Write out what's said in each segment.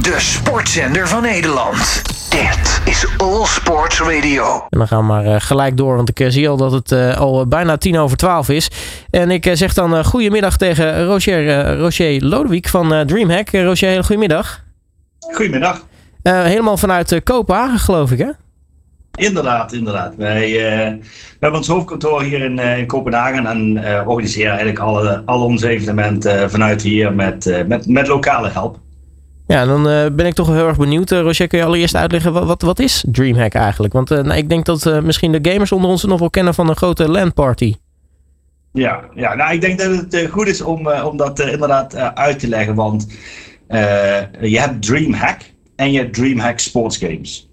De sportzender van Nederland. Dit is All Sports Radio. En dan gaan we maar uh, gelijk door, want ik uh, zie al dat het uh, al bijna tien over twaalf is. En ik zeg dan goedemiddag tegen Roger, Roger Lodewijk van Dreamhack. Roger, hele goedemiddag. Goedemiddag. helemaal vanuit Kopenhagen, geloof ik, hè? Inderdaad, inderdaad. Wij we hebben ons hoofdkantoor hier in, in Kopenhagen en organiseren eigenlijk alle, al onze evenementen vanuit hier met, met, met lokale help. Ja, dan uh, ben ik toch heel erg benieuwd. Uh, kun je allereerst uitleggen wat, wat, is Dreamhack eigenlijk? Want uh, nou, ik denk dat misschien de gamers onder ons nog wel kennen van een grote LAN-party. Ja, ja nou, ik denk dat het goed is om, om dat inderdaad uit te leggen. Want je hebt Dreamhack en je hebt Dreamhack Sports Games.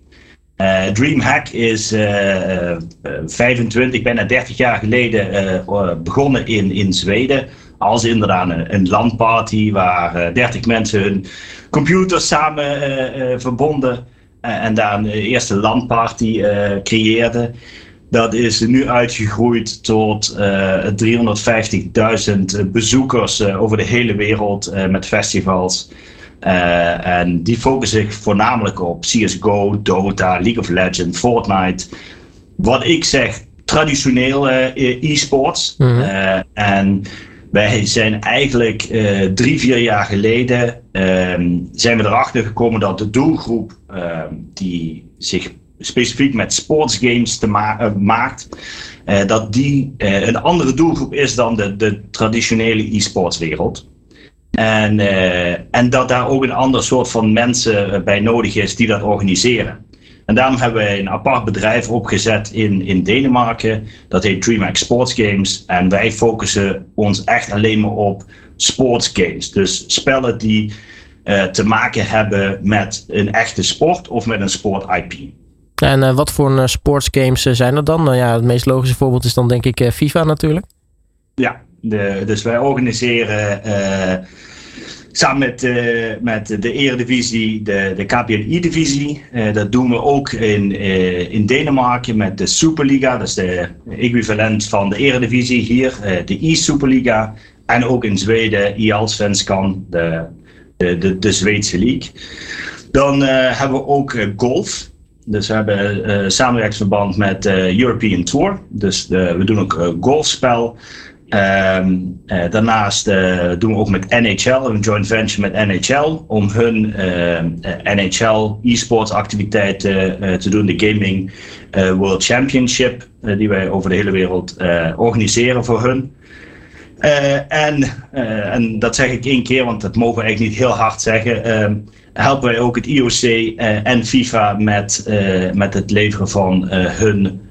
Dreamhack is 25, bijna 30 jaar geleden begonnen in, in Zweden als inderdaad een, een landparty waar uh, 30 mensen hun computers samen uh, uh, verbonden en daar een eerste landparty creëerden. Dat is nu uitgegroeid tot 350.000 bezoekers over de hele wereld met festivals. en die focussen zich voornamelijk op CSGO, Dota, League of Legends, Fortnite. Wat ik zeg, traditioneel e-sports. Mm -hmm. en wij zijn eigenlijk uh, drie, vier jaar geleden uh, zijn we erachter gekomen dat de doelgroep uh, die zich specifiek met sportsgames te uh, maakt, dat die een andere doelgroep is dan de, de traditionele e-sportswereld. En, en dat daar ook een ander soort van mensen bij nodig is die dat organiseren. En daarom hebben wij een apart bedrijf opgezet in, in Denemarken. Dat heet DreamHack Sports Games. En wij focussen ons echt alleen maar op sports games. Dus spellen die uh, te maken hebben met een echte sport of met een sport IP. En uh, wat voor uh, sportsgames zijn er dan? Nou ja, het meest logische voorbeeld is dan denk ik FIFA natuurlijk. Ja, de, dus wij organiseren Samen met, uh, met de Eredivisie, de, de KPNI-divisie. Uh, eh, dat doen we ook in, uh, in Denemarken met de Superliga. Dat is de equivalent van de Eredivisie hier, de E-Superliga. En ook in Zweden, E-Allsvenskan, de, de, de, de Zweedse league. Dan hebben we ook golf. Dus we hebben samenwerkingsverband met European Tour. Dus we doen ook golfspel. Um, uh, daarnaast uh, doen we ook met NHL, een joint venture met NHL, om hun ehm, eh, NHL e-sports activiteiten te doen. De Gaming World Championship, die wij over de hele wereld organiseren voor hun. en, en dat zeg ik één keer, want dat mogen we eigenlijk niet heel hard zeggen. Ehm, helpen wij ook het IOC en FIFA met, met het leveren van hun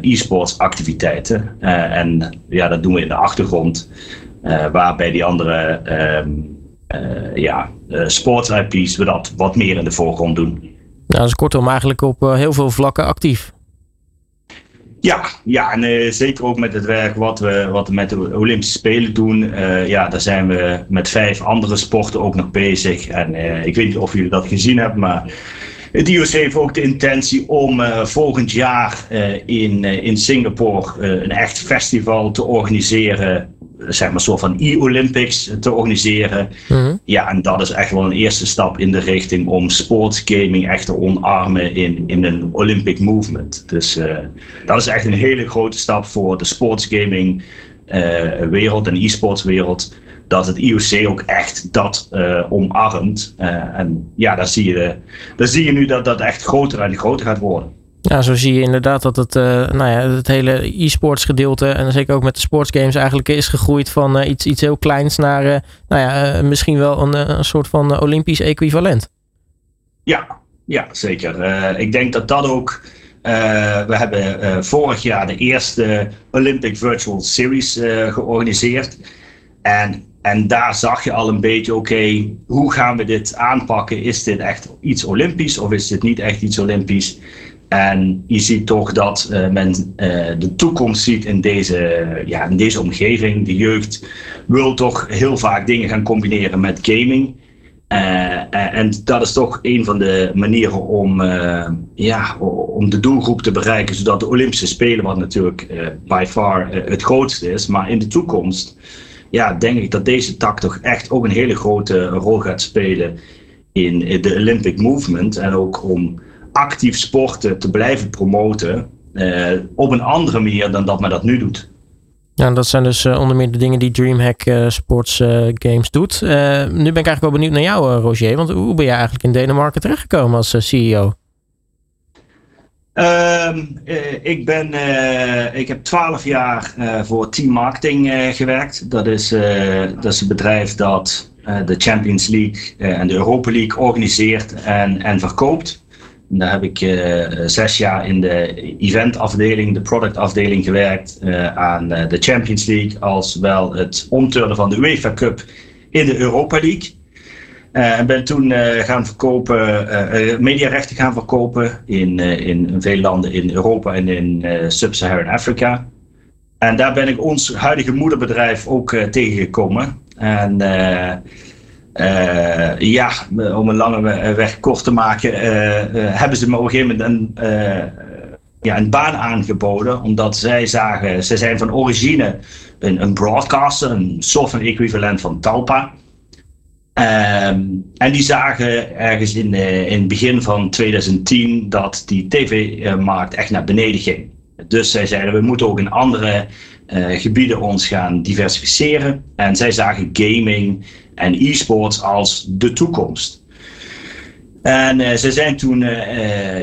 e-sports activiteiten. Uh, en ja, dat doen we in de achtergrond. Uh, waar bij die andere um, ja, sports IP's we dat wat meer in de voorgrond doen. Nou, dus kortom eigenlijk op heel veel vlakken actief. Ja, ja en zeker ook met het werk wat we, wat we met de Olympische Spelen doen. ja, daar zijn we met vijf andere sporten ook nog bezig. En ik weet niet of jullie dat gezien hebben, maar het IOC heeft ook de intentie om uh, volgend jaar uh, in, uh, in Singapore een echt festival te organiseren. Zeg maar een soort van e-Olympics te organiseren. Mm-hmm. Ja, en dat is echt wel een eerste stap in de richting om sportsgaming echt te omarmen in, in een Olympic movement. Dus dat is echt een hele grote stap voor de sportsgaming wereld en e-sports wereld dat het IOC ook echt dat uh, omarmt. Uh, en ja, daar zie, je, daar zie je nu dat dat echt groter en groter gaat worden. Ja, zo zie je inderdaad dat het, uh, nou ja, het hele e-sports gedeelte en zeker ook met de sportsgames eigenlijk is gegroeid van iets, iets heel kleins naar nou ja, misschien wel een, een soort van Olympisch equivalent. Ja, ja zeker. ik denk dat dat ook. we hebben vorig jaar de eerste Olympic Virtual Series georganiseerd. En en daar zag je al een beetje, oké, hoe gaan we dit aanpakken? Is dit echt iets Olympisch of is dit niet echt iets Olympisch? En je ziet toch dat uh, men uh, de toekomst ziet in deze, ja, in deze omgeving. De jeugd wil toch heel vaak dingen gaan combineren met gaming. Uh, en dat is toch een van de manieren om, ja, om de doelgroep te bereiken, zodat de Olympische Spelen, wat natuurlijk by far het grootste is, maar in de toekomst ja, denk ik dat deze tak toch echt ook een hele grote rol gaat spelen in de Olympic Movement en ook om actief sporten te blijven promoten op een andere manier dan dat men dat nu doet. Ja, dat zijn dus onder meer de dingen die DreamHack Sports Games doet. nu ben ik eigenlijk wel benieuwd naar jou, Roger. Want hoe ben jij eigenlijk in Denemarken terechtgekomen als CEO? Uh, ik, ben, uh, ik heb twaalf jaar uh, voor Team Marketing gewerkt. Dat is, dat is een bedrijf dat de Champions League en de Europa League organiseert en, en verkoopt. Daar heb ik zes jaar in de eventafdeling, de productafdeling gewerkt aan de Champions League, als wel het omturnen van de UEFA Cup in de Europa League. Uh, en ben toen uh, gaan verkopen, uh, mediarechten gaan verkopen in, in veel landen in Europa en in Sub-Saharan Afrika. En daar ben ik ons huidige moederbedrijf ook tegengekomen. En ja, om een lange weg kort te maken, hebben ze me op een gegeven moment een, ja, een baan aangeboden. Omdat zij zagen, ze zijn van origine een, een broadcaster, een van equivalent van Talpa. Um, en die zagen ergens in, uh, in het begin van 2010 dat die tv-markt echt naar beneden ging. Dus zij zeiden we moeten ook in andere uh, gebieden ons gaan diversificeren. En zij zagen gaming en e-sports als de toekomst. En ze zijn toen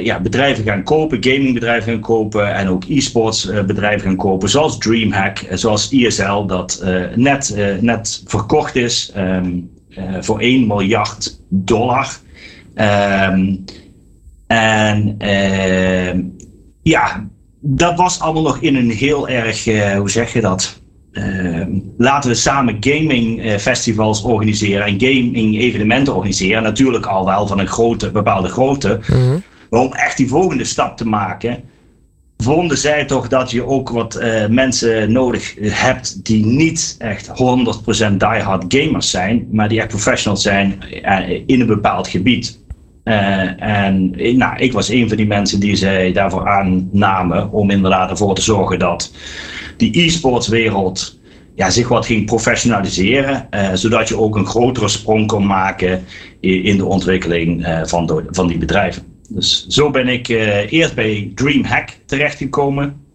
ja, bedrijven gaan kopen, gamingbedrijven gaan kopen en ook e-sports bedrijven gaan kopen, zoals DreamHack, zoals ESL, dat net, net verkocht is. Uh, voor 1 miljard dollar. Um, en uh, ja, dat was allemaal nog in een heel erg, uh, hoe zeg je dat? Ehm, laten we samen gaming eh, festivals organiseren en gaming evenementen organiseren. Natuurlijk al wel van een grote, bepaalde grootte. Mm -hmm. Maar om echt die volgende stap te maken, vonden zij toch dat je ook wat uh, mensen nodig hebt die niet echt 100% diehard gamers zijn, maar die echt professionals zijn uh, in een bepaald gebied. Uh, en nou, ik was een van die mensen die zij daarvoor aannamen om inderdaad ervoor te zorgen dat die e-sports wereld ja, zich wat ging professionaliseren, zodat je ook een grotere sprong kon maken in, de ontwikkeling van, van die bedrijven. Dus zo ben ik uh, eerst bij DreamHack terechtgekomen.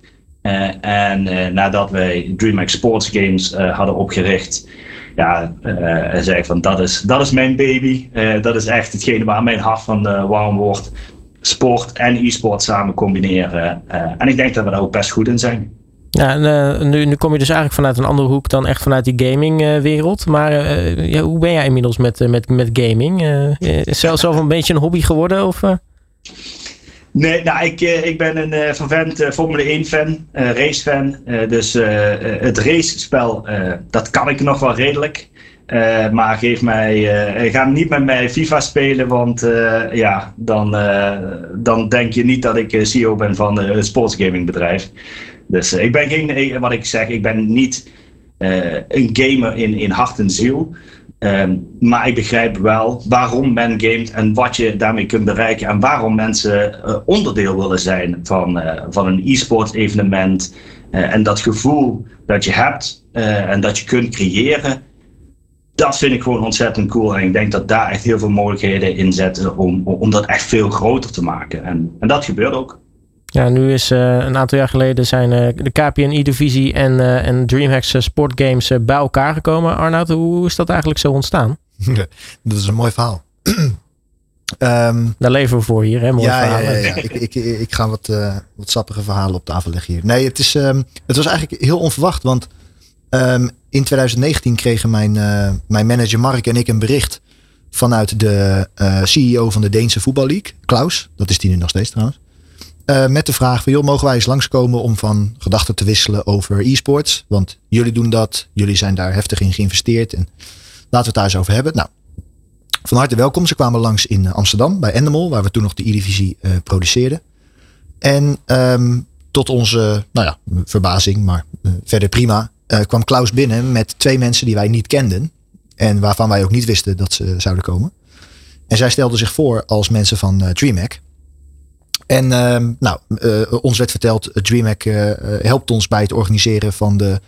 Uh, en uh, nadat wij DreamHack Sports Games hadden opgericht, ja, zei ik van dat is, dat is mijn baby. dat is echt hetgene waar mijn hart van warm wordt. Sport en e-sport samen combineren. en ik denk dat we daar ook best goed in zijn. Ja, nu, nu kom je dus eigenlijk vanuit een andere hoek dan echt vanuit die gamingwereld. maar ja, hoe ben jij inmiddels met, met, met gaming? is zelf, zelf een beetje een hobby geworden? Of, Nee, nou, ik, eh, ik ben een uh, vervent uh, Formule 1 fan, uh, race fan. dus het racespel, dat kan ik nog wel redelijk. maar geef mij, ga niet met mij FIFA spelen, want ja, dan, dan denk je niet dat ik CEO ben van een sportsgamingbedrijf. Dus ik ben geen, wat ik zeg, ik ben niet een gamer in, in hart en ziel. Um, maar ik begrijp wel waarom men gamet en wat je daarmee kunt bereiken en waarom mensen uh, onderdeel willen zijn van, uh, van een e-sport evenement. Uh, en dat gevoel dat je hebt en dat je kunt creëren, dat vind ik gewoon ontzettend cool. En ik denk dat daar echt heel veel mogelijkheden in zitten om, om dat echt veel groter te maken. En, en dat gebeurt ook. Ja, nu is uh, een aantal jaar geleden zijn uh, de KPNI-divisie en, uh, en DreamHacks Sport Games bij elkaar gekomen. Arnoud, hoe is dat eigenlijk zo ontstaan? dat is een mooi verhaal. um, Daar leven we voor hier, hè? Mooi ja, verhalen. Ja, ja, ja. ik, ik, ik ga wat, wat sappige verhalen op tafel leggen hier. Nee, het, is, um, het was eigenlijk heel onverwacht, want um, in 2019 kregen mijn, mijn manager Mark en ik een bericht vanuit de CEO van de Deense voetballeague, Klaus. Dat is die nu nog steeds trouwens. Uh, met de vraag van, joh, mogen wij eens langskomen om van gedachten te wisselen over e-sports? Want jullie doen dat, jullie zijn daar heftig in geïnvesteerd en laten we het daar eens over hebben. Nou, van harte welkom. Ze kwamen langs in Amsterdam bij Endemol, waar we toen nog de E-divisie uh, produceerden. En um, tot onze, nou ja, verbazing, maar verder prima, kwam Klaus binnen met twee mensen die wij niet kenden. En waarvan wij ook niet wisten dat ze zouden komen. En zij stelden zich voor als mensen van DreamHack. En uh, nou, uh, ons werd verteld, DreamHack uh, helpt ons bij het organiseren van de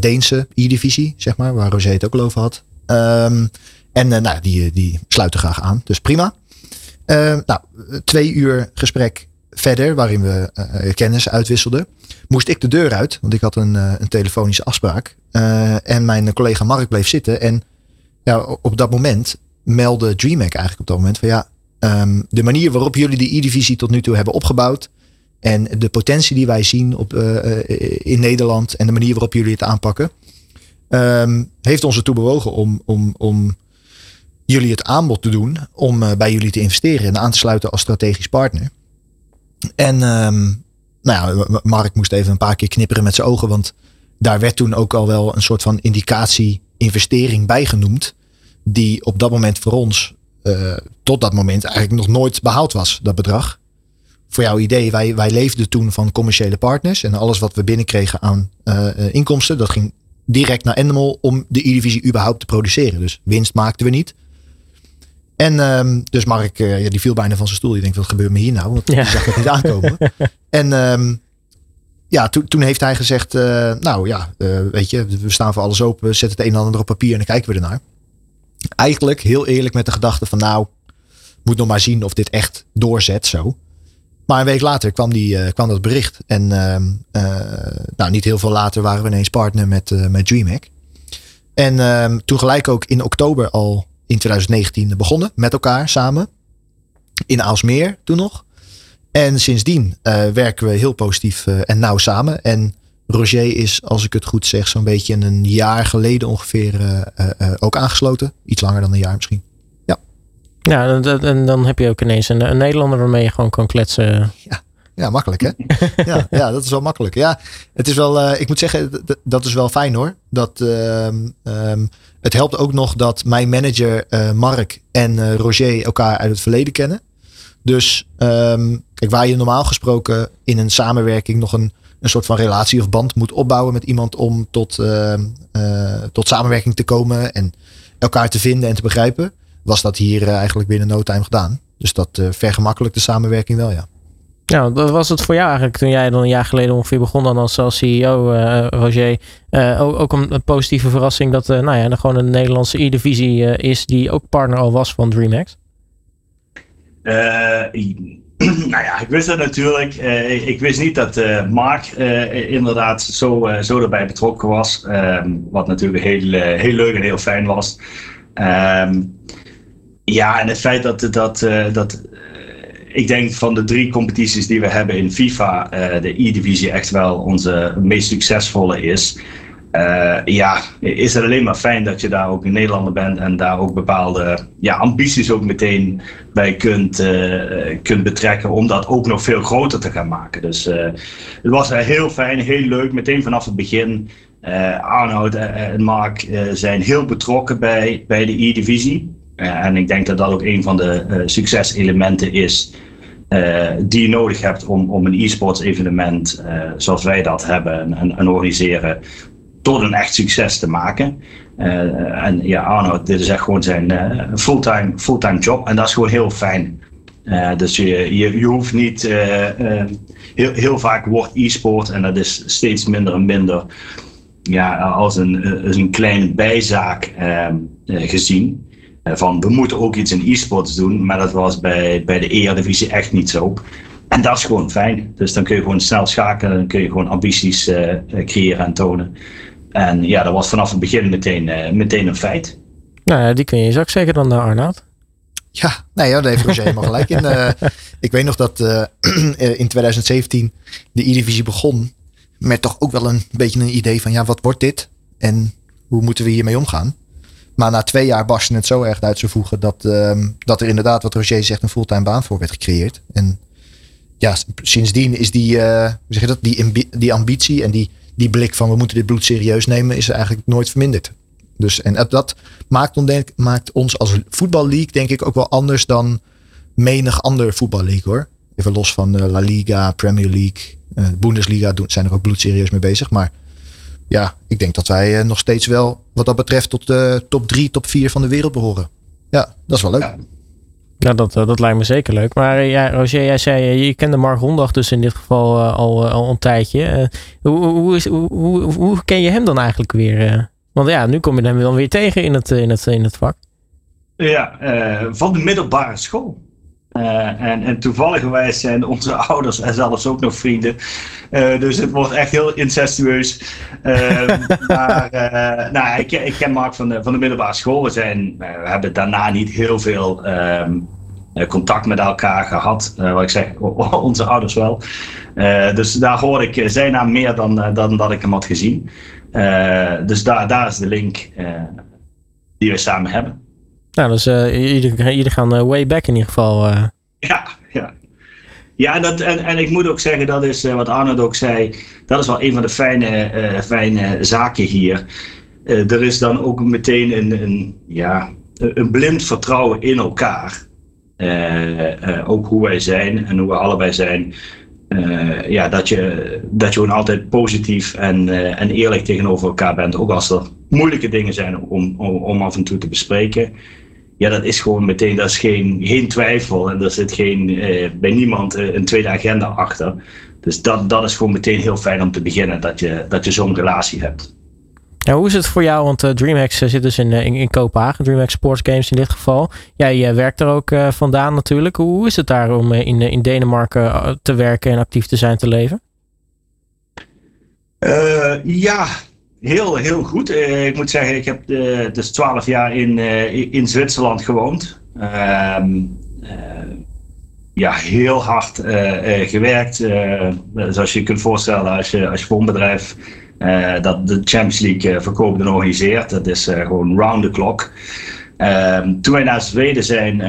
Deense E-divisie, zeg maar, waar Roger het ook al over had. Um, En nou, die, die sluiten graag aan. Dus prima. nou, twee uur gesprek verder, waarin we kennis uitwisselden, moest ik de deur uit, want ik had een, een telefonische afspraak. en mijn collega Mark bleef zitten. En ja, op dat moment meldde DreamHack eigenlijk op dat moment van ja, um, de manier waarop jullie de E-divisie tot nu toe hebben opgebouwd en de potentie die wij zien op, uh, in Nederland en de manier waarop jullie het aanpakken, um, heeft ons ertoe bewogen om, om, om jullie het aanbod te doen om uh, bij jullie te investeren en aan te sluiten als strategisch partner. En um, nou ja, Mark moest even een paar keer knipperen met zijn ogen, want daar werd toen ook al wel een soort van indicatie investering bijgenoemd die op dat moment voor ons uh, tot dat moment eigenlijk nog nooit behaald was, dat bedrag. Voor jouw idee, wij, wij leefden toen van commerciële partners. En alles wat we binnenkregen aan uh, inkomsten, dat ging direct naar Animal om de E-divisie überhaupt te produceren. Dus winst maakten we niet. En um, dus Mark, uh, ja, die viel bijna van zijn stoel. Die denkt, wat gebeurt me hier nou? Want ja. die zag het niet aankomen. en um, ja, toen, toen heeft hij gezegd, uh, nou ja, uh, weet je, we staan voor alles open. Zet het een en ander op papier en dan kijken we ernaar eigenlijk heel eerlijk met de gedachte van nou, moet nog maar zien of dit echt doorzet zo. Maar een week later kwam, die, uh, kwam dat bericht. En uh, nou, niet heel veel later waren we ineens partner met, uh, met DreamHack. En ehm, toen gelijk ook in oktober al in 2019 begonnen met elkaar samen. In Aalsmeer toen nog. En sindsdien werken we heel positief en nauw samen. En Roger is, als ik het goed zeg, zo'n beetje een jaar geleden ongeveer uh, uh, ook aangesloten. Iets langer dan een jaar misschien. Ja, ja en, en dan heb je ook ineens een, een, Nederlander waarmee je gewoon kan kletsen. Ja, ja makkelijk hè? ja, ja, dat is wel makkelijk. Ja, het is wel, ik moet zeggen, dat is wel fijn hoor. Dat, um, het helpt ook nog dat mijn manager Mark en Roger elkaar uit het verleden kennen. Dus um, kijk, waar je normaal gesproken in een samenwerking nog een een soort van relatie of band moet opbouwen met iemand om tot, uh, uh, tot samenwerking te komen en elkaar te vinden en te begrijpen, was dat hier uh, eigenlijk binnen no time gedaan. Dus dat vergemakkelijkt de samenwerking wel, ja. Ja, wat was het voor jou eigenlijk toen jij dan een jaar geleden ongeveer begon dan als, als CEO, Roger? ook, ook een, positieve verrassing dat nou ja, er gewoon een Nederlandse E-divisie is die ook partner al was van DreamHack? nou ja, ik wist dat natuurlijk. Uh, ik wist niet dat uh, Mark uh, inderdaad zo, zo erbij betrokken was. Um, wat natuurlijk heel, heel leuk en heel fijn was. Um, ja, en het feit dat, dat, dat ik denk van de drie competities die we hebben in FIFA, de E-divisie echt wel onze meest succesvolle is. Uh, ja, is het alleen maar fijn dat je daar ook een Nederlander bent en daar ook bepaalde ja, ambities ook meteen bij kunt, uh, kunt betrekken om dat ook nog veel groter te gaan maken. Dus uh, het was heel fijn, heel leuk, meteen vanaf het begin. Arnoud en Mark zijn heel betrokken bij, bij de E-divisie. en ik denk dat dat ook een van de succeselementen is die je nodig hebt om, om een e-sports evenement zoals wij dat hebben en, en organiseren tot een echt succes te maken. Uh, en ja, Arno, dit is echt gewoon zijn uh, fulltime, fulltime job. En dat is gewoon heel fijn. Uh, dus je, je, je hoeft niet, heel, heel vaak wordt e-sport en dat is steeds minder en minder ja, als een, als een kleine bijzaak gezien. van we moeten ook iets in e-sports doen, maar dat was bij, bij de Eredivisie echt niet zo. En dat is gewoon fijn. Dus dan kun je gewoon snel schakelen, dan kun je gewoon ambities creëren en tonen. En ja, dat was vanaf het begin meteen, uh, meteen een feit. Nou ja, die kun je in je zak zeker dan, uh, Arnoud. Ja, nee, ja, daar heeft Roger helemaal gelijk in. Uh, ik weet nog dat in 2017 de E-divisie begon met toch ook wel een beetje een idee van ja, wat wordt dit? En hoe moeten we hiermee omgaan? Maar na twee jaar barstte het zo erg uit zijn voegen dat, ehm, dat er inderdaad, wat Roger zegt, een fulltime baan voor werd gecreëerd. En ja, sindsdien is die, hoe zeg je dat, die, die ambitie en die die blik van we moeten dit bloed serieus nemen, is eigenlijk nooit verminderd. Dus, en dat maakt, denk, maakt ons als voetballeague denk ik ook wel anders dan menig ander voetballeague hoor. Even los van uh, La Liga, Premier League, uh, Bundesliga doen, zijn er ook bloedserieus mee bezig. Maar ja, ik denk dat wij uh, nog steeds wel wat dat betreft tot de top 3, top 4 van de wereld behoren. Ja, dat is wel leuk. Ja, dat, dat lijkt me zeker leuk. Maar ja, Roger, jij zei, je kende Mark Rondag dus in dit geval al, al een tijdje. hoe, hoe, hoe, ken je hem dan eigenlijk weer? want ja, nu kom je hem dan weer tegen in het, in het, in het vak. Ja, van de middelbare school. En, en toevallig zijn onze ouders en zelfs ook nog vrienden. dus het wordt echt heel incestueus. Ehm, maar nou, ik, ik, ken Mark van de, van de middelbare school. We, zijn, we hebben daarna niet heel veel ehm, contact met elkaar gehad. wat ik zeg, onze ouders wel. dus daar hoor ik zijn naam meer dan, dan dat ik hem had gezien. dus daar, daar is de link die we samen hebben. Nou, dus uh, jullie, gaan uh, way back in ieder geval. Uh. Ja, ja. Ja, dat, en, en ik moet ook zeggen, dat is wat Arnold ook zei, dat is wel een van de fijne, fijne zaken hier. er is dan ook meteen een, een, ja, een blind vertrouwen in elkaar. ook hoe wij zijn en hoe we allebei zijn. Ja, dat je, dat je gewoon altijd positief en, en eerlijk tegenover elkaar bent. Ook als er moeilijke dingen zijn om, om, om af en toe te bespreken ja, dat is gewoon meteen, dat is geen, geen twijfel. En er zit geen, eh, bij niemand eh, een tweede agenda achter. Dus dat, dat is gewoon meteen heel fijn om te beginnen, dat je, dat je zo'n relatie hebt. Hoe is het voor jou? Want uh, DreamHack zit dus in, in, in Kopenhagen, DreamHack Sports Games in dit geval. Jij werkt er ook vandaan natuurlijk. Hoe is het daar om in, in Denemarken te werken en actief te zijn, te leven? ja, Heel, heel goed. Uh, ik moet zeggen, ik heb uh, dus twaalf jaar in, uh, in Zwitserland gewoond. Ehm, ja, heel hard gewerkt. zoals je je kunt voorstellen als je, als je een bedrijf dat de Champions League verkoopt en organiseert. Dat is gewoon round the clock. Um, toen wij naar Zweden zijn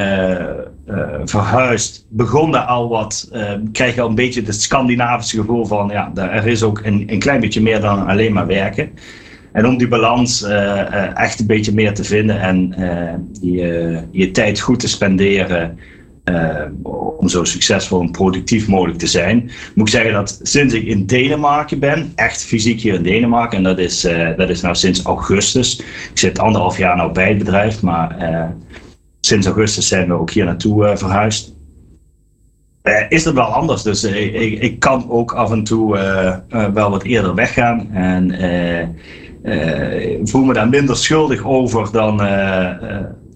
verhuisd, begon daar al wat, krijg je al een beetje het Scandinavische gevoel van, ja, er is ook een, een klein beetje meer dan alleen maar werken. En om die balans uh, echt een beetje meer te vinden en je, je tijd goed te spenderen om zo succesvol en productief mogelijk te zijn, moet ik zeggen dat sinds ik in Denemarken ben, echt fysiek hier in Denemarken, en dat is, dat is nou sinds augustus. Ik zit anderhalf jaar nou bij het bedrijf, maar sinds augustus zijn we ook hier naartoe verhuisd. is dat wel anders. Dus ik, ik, kan ook af en toe wel wat eerder weggaan. En voel me daar minder schuldig over dan,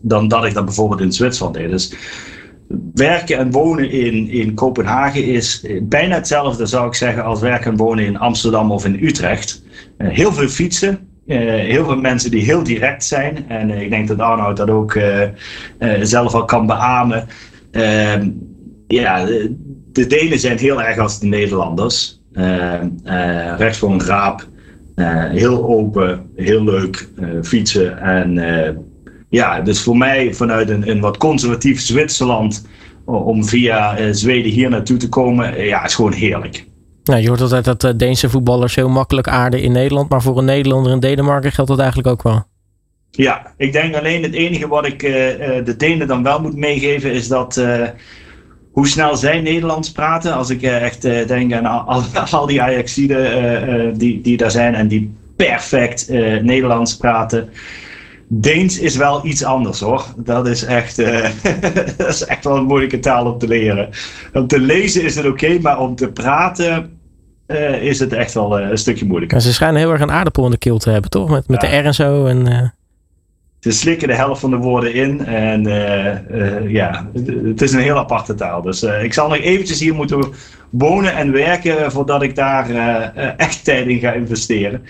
dan dat ik dat bijvoorbeeld in Zwitserland deed. Dus werken en wonen in, in Kopenhagen is bijna hetzelfde, zou ik zeggen, als werken en wonen in Amsterdam of in Utrecht. heel veel fietsen, heel veel mensen die heel direct zijn. En ik denk dat Arnoud dat ook zelf al kan beamen. Ehm, ja, de Denen zijn heel erg als de Nederlanders. recht voor een raap. Eh, heel open, heel leuk fietsen. En ja, dus voor mij vanuit een, een wat conservatief Zwitserland om via Zweden hier naartoe te komen, ja, is gewoon heerlijk. Nou, je hoort altijd dat de Deense voetballers heel makkelijk aarden in Nederland, maar voor een Nederlander in Denemarken geldt dat eigenlijk ook wel. Ja, ik denk alleen het enige wat ik de Denen dan wel moet meegeven is dat hoe snel zij Nederlands praten. Als ik echt denk aan al, al die Ajaxiden die, die daar zijn en die perfect Nederlands praten. Deens is wel iets anders hoor. Dat is echt, dat is echt wel een moeilijke taal om te leren. Om te lezen is het oké, maar om te praten is het echt wel een stukje moeilijker. ze schijnen heel erg een aardappel in de keel te hebben, toch? Met, met de R en zo. En, ze slikken de helft van de woorden in. En uh, ja, het is een heel aparte taal. Dus uh, ik zal nog eventjes hier moeten wonen en werken voordat ik daar echt tijd in ga investeren.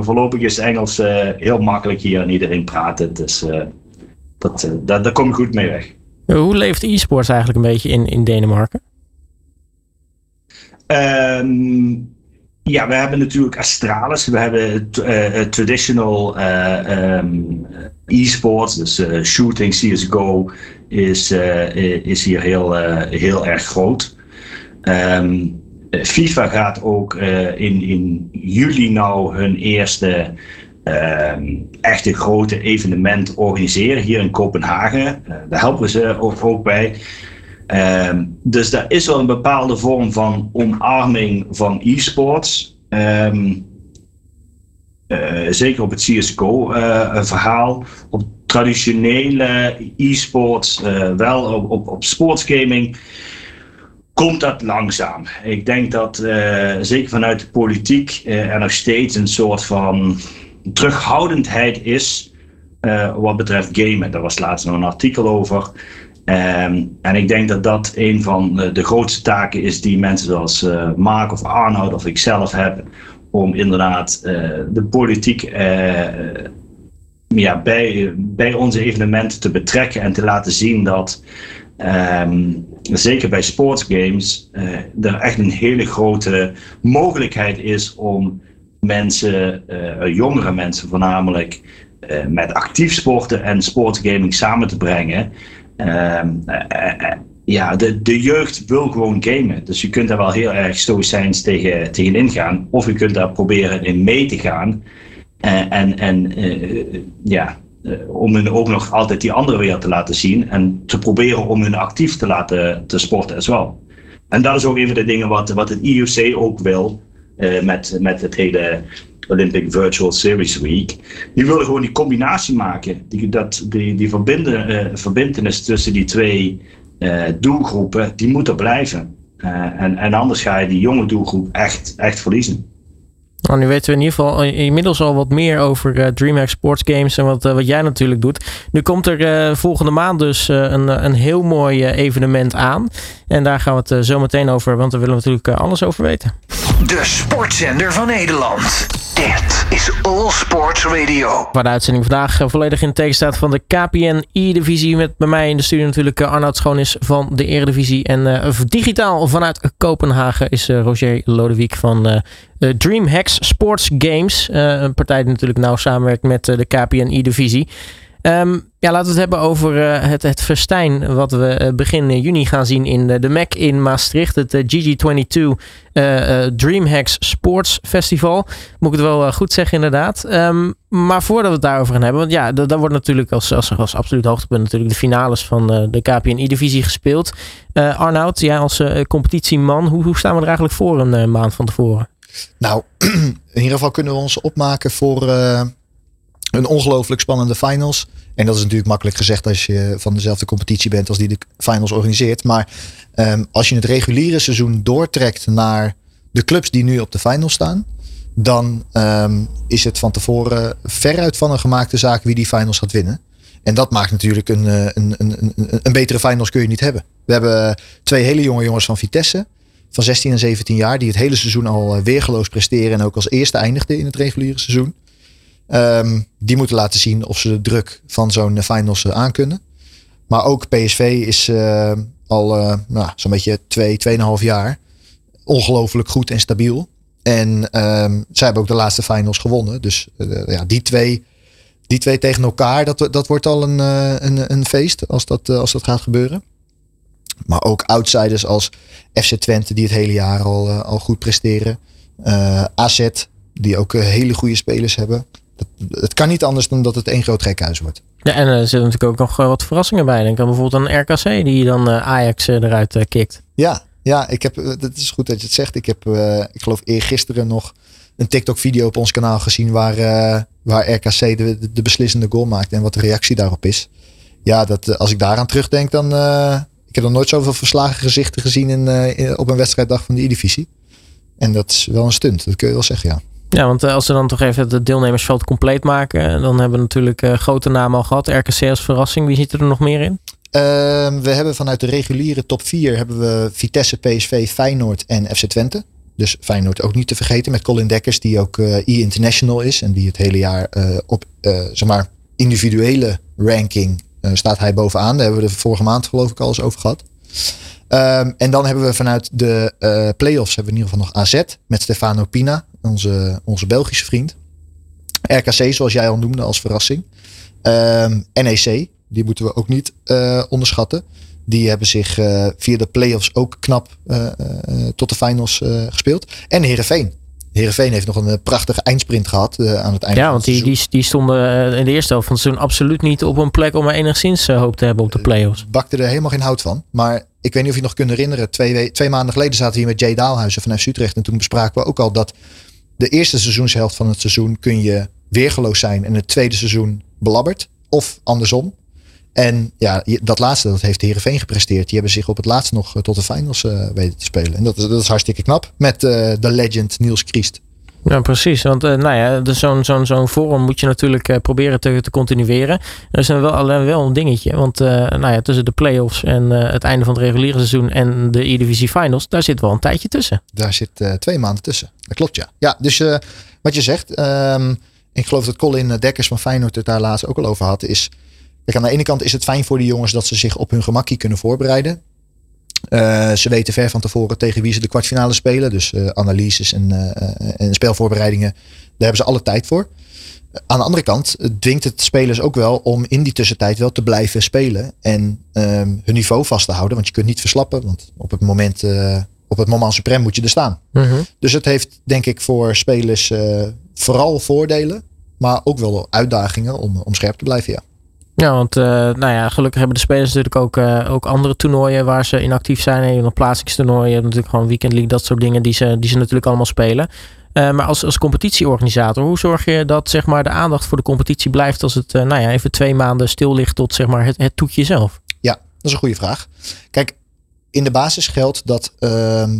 voorlopig is Engels heel makkelijk hier en iedereen praat het. Dus dat, dat, daar kom ik goed mee weg. Hoe leeft e-sports eigenlijk een beetje in, in Denemarken? Um, ja, we hebben natuurlijk Astralis, we hebben uh, traditional uh, e-sports, dus uh, shooting, CSGO is, is hier heel, heel erg groot. Um, FIFA gaat ook in, in juli nou hun eerste um, echte grote evenement organiseren hier in Kopenhagen. daar helpen we ze ook bij. Um, dus daar is wel een bepaalde vorm van omarming van e-sports. Um, uh, zeker op het CSGO-verhaal. Uh, op traditionele e-sports, uh, wel op, op, op sportsgaming, komt dat langzaam. Ik denk dat zeker vanuit de politiek er nog steeds een soort van terughoudendheid is wat betreft gamen. Daar was laatst nog een artikel over. Ehm, en ik denk dat dat een van de, grootste taken is die mensen zoals uh, Mark of Arnoud of ikzelf hebben. Om inderdaad de politiek ja, bij, bij onze evenementen te betrekken en te laten zien dat Ehm, zeker bij sportsgames, er echt een hele grote mogelijkheid is om mensen, jongere mensen voornamelijk, met actief sporten en sportsgaming samen te brengen. Ehm, ja, de, de jeugd wil gewoon gamen. Dus je kunt daar wel heel erg stoïcijns tegen, tegen ingaan. Of je kunt daar proberen in mee te gaan. en en ja, om hun ook nog altijd die andere wereld te laten zien en te proberen om hun actief te laten te sporten as wel. En dat is ook een van de dingen wat, wat het IOC ook wil met, met het hele Olympic Virtual Series Week. Die willen gewoon die combinatie maken, die, dat, die, die verbinden, uh, verbindenis tussen die twee doelgroepen, die moet er blijven. en, en anders ga je die jonge doelgroep echt, echt verliezen. Nou, nu weten we in ieder geval inmiddels al wat meer over uh, DreamHack Sports Games en wat, uh, wat jij natuurlijk doet. Nu komt er uh, volgende maand dus een, een heel mooi evenement aan. En daar gaan we het zo meteen over, want daar willen we natuurlijk alles over weten. De sportzender van Nederland. Dit is All Sports Radio. Waar de uitzending vandaag volledig in teken staat van de KPN E-divisie. Met bij mij in de studio natuurlijk Arnoud Schoonis van de Eredivisie. En digitaal vanuit Kopenhagen is Roger Lodewijk van uh, DreamHacks Sports Games. Uh, een partij die natuurlijk nauw samenwerkt met uh, de KPNI-divisie. Ehm, ja, laten we het hebben over het, het festijn wat we begin juni gaan zien in de, Mac in Maastricht. Het GG22 DreamHacks Sports Festival. Moet ik het wel goed zeggen inderdaad. Um, maar voordat we het daarover gaan hebben, want ja, daar wordt natuurlijk als, als, als absoluut hoogtepunt natuurlijk de finales van de KPNI-divisie gespeeld. Arnoud, jij als competitieman, hoe, hoe staan we er eigenlijk voor een maand van tevoren? Nou, in ieder geval kunnen we ons opmaken voor uh, een ongelooflijk spannende finals. En dat is natuurlijk makkelijk gezegd als je van dezelfde competitie bent als die de finals organiseert. Maar um, als je het reguliere seizoen doortrekt naar de clubs die nu op de finals staan. Dan um, is het van tevoren veruit van een gemaakte zaak wie die finals gaat winnen. En dat maakt natuurlijk een, eh, een, een, een, een betere finals kun je niet hebben. We hebben twee hele jonge jongens van Vitesse van 16 en 17 jaar. Die het hele seizoen al eh, weergeloos presteren. En ook als eerste eindigde in het reguliere seizoen. Um, die moeten laten zien of ze de druk van zo'n eh, finals uh, aankunnen. Maar ook PSV is al nou, zo'n beetje twee, tweeënhalf jaar ongelooflijk goed en stabiel. En um, zij hebben ook de laatste finals gewonnen. Dus ja, die twee, die twee tegen elkaar, dat, dat wordt al een, een, een feest als dat, als dat gaat gebeuren. Maar ook outsiders als FC Twente, die het hele jaar al, uh, al goed presteren. Uh, AZ, die ook uh, hele goede spelers hebben. Dat, het kan niet anders dan dat het één groot gekhuis wordt. Ja, en er zitten natuurlijk ook nog wat verrassingen bij. Denk aan bijvoorbeeld een RKC die dan Ajax eruit kikt. Ja, ja ik heb, dat is goed dat je het zegt. Ik heb, ik geloof eergisteren nog een TikTok-video op ons kanaal gezien waar, waar RKC de, de, beslissende goal maakt en wat de reactie daarop is. Ja, dat, als ik daaraan terugdenk, dan, ik heb nog nooit zoveel verslagen gezichten gezien in, uh, op een wedstrijddag van de E-divisie. En dat is wel een stunt, dat kun je wel zeggen, ja. Ja, want eh, als we dan toch even het deelnemersveld compleet maken, dan hebben we natuurlijk grote namen al gehad. RKC als verrassing, wie zit er nog meer in? Uh, we hebben vanuit de reguliere top 4 hebben we Vitesse, PSV, Feyenoord en FC Twente. Dus Feyenoord ook niet te vergeten met Colin Dekkers, die ook e-international is. En die het hele jaar op zeg maar, individuele ranking staat hij bovenaan. Daar hebben we de vorige maand geloof ik al eens over gehad. Um, en dan hebben we vanuit de uh, play-offs hebben we in ieder geval nog AZ met Stefano Pina, onze, onze Belgische vriend. RKC, zoals jij al noemde, als verrassing. Um, NEC, die moeten we ook niet uh, onderschatten. Die hebben zich via de play-offs ook knap tot de finals gespeeld. En Herenveen, Heerenveen heeft nog een eh, prachtige eindsprint gehad uh, aan het einde. Ja, want die, die, die stonden eh, in de eerste helft van het seizoen absoluut niet op een plek om er enigszins hoop te hebben op de play-offs. Bakte er helemaal geen hout van. Maar ik weet niet of je nog kunt herinneren. Twee, twee maanden geleden zaten we hier met Jay Daalhuizen vanuit Utrecht. En toen bespraken we ook al dat de eerste seizoenshelft van het seizoen kun je weergeloos zijn. En het tweede seizoen belabberd. Of andersom. En ja, dat laatste, dat heeft Herenveen gepresteerd. Die hebben zich op het laatst nog tot de finals uh, weten te spelen. En dat is, dat is hartstikke knap. Met uh, de legend Niels Christ. Ja, precies. Want uh, nou ja, dus zo'n zo'n zo'n forum moet je natuurlijk proberen te, te continueren. Er is wel alleen wel een dingetje. Want nou ja, tussen de playoffs en het einde van het reguliere seizoen en de E-Divisie Finals, daar zit wel een tijdje tussen. Daar zit twee maanden tussen. Dat klopt, ja. Ja, dus wat je zegt, um, ik geloof dat Colin Dekkers van Feyenoord het daar laatst ook al over had, is... Kijk, aan de ene kant is het fijn voor de jongens dat ze zich op hun gemakkie kunnen voorbereiden. Uh, ze weten ver van tevoren tegen wie ze de kwartfinale spelen. Dus uh, analyses en, uh, en spelvoorbereidingen. Daar hebben ze alle tijd voor. Aan de andere kant dwingt het spelers ook wel om in die tussentijd wel te blijven spelen. En um, hun niveau vast te houden. Want je kunt niet verslappen. Want op het moment, op het moment suprem moet je er staan. -hmm. Dus het heeft denk ik voor spelers vooral voordelen. Maar ook wel uitdagingen om, om scherp te blijven, ja. Ja, want uh, nou ja, gelukkig hebben de spelers natuurlijk ook, uh, ook andere toernooien waar ze in actief zijn. En je hebt plaatsingstoernooien, je hebt natuurlijk gewoon weekend league, dat soort dingen die ze, die ze natuurlijk allemaal spelen. Uh, maar als, als competitieorganisator, hoe zorg je dat zeg maar, de aandacht voor de competitie blijft als het nou ja, even twee maanden stil ligt tot zeg maar, het, het toetje zelf? Ja, dat is een goede vraag. Kijk, in de basis geldt dat ehm,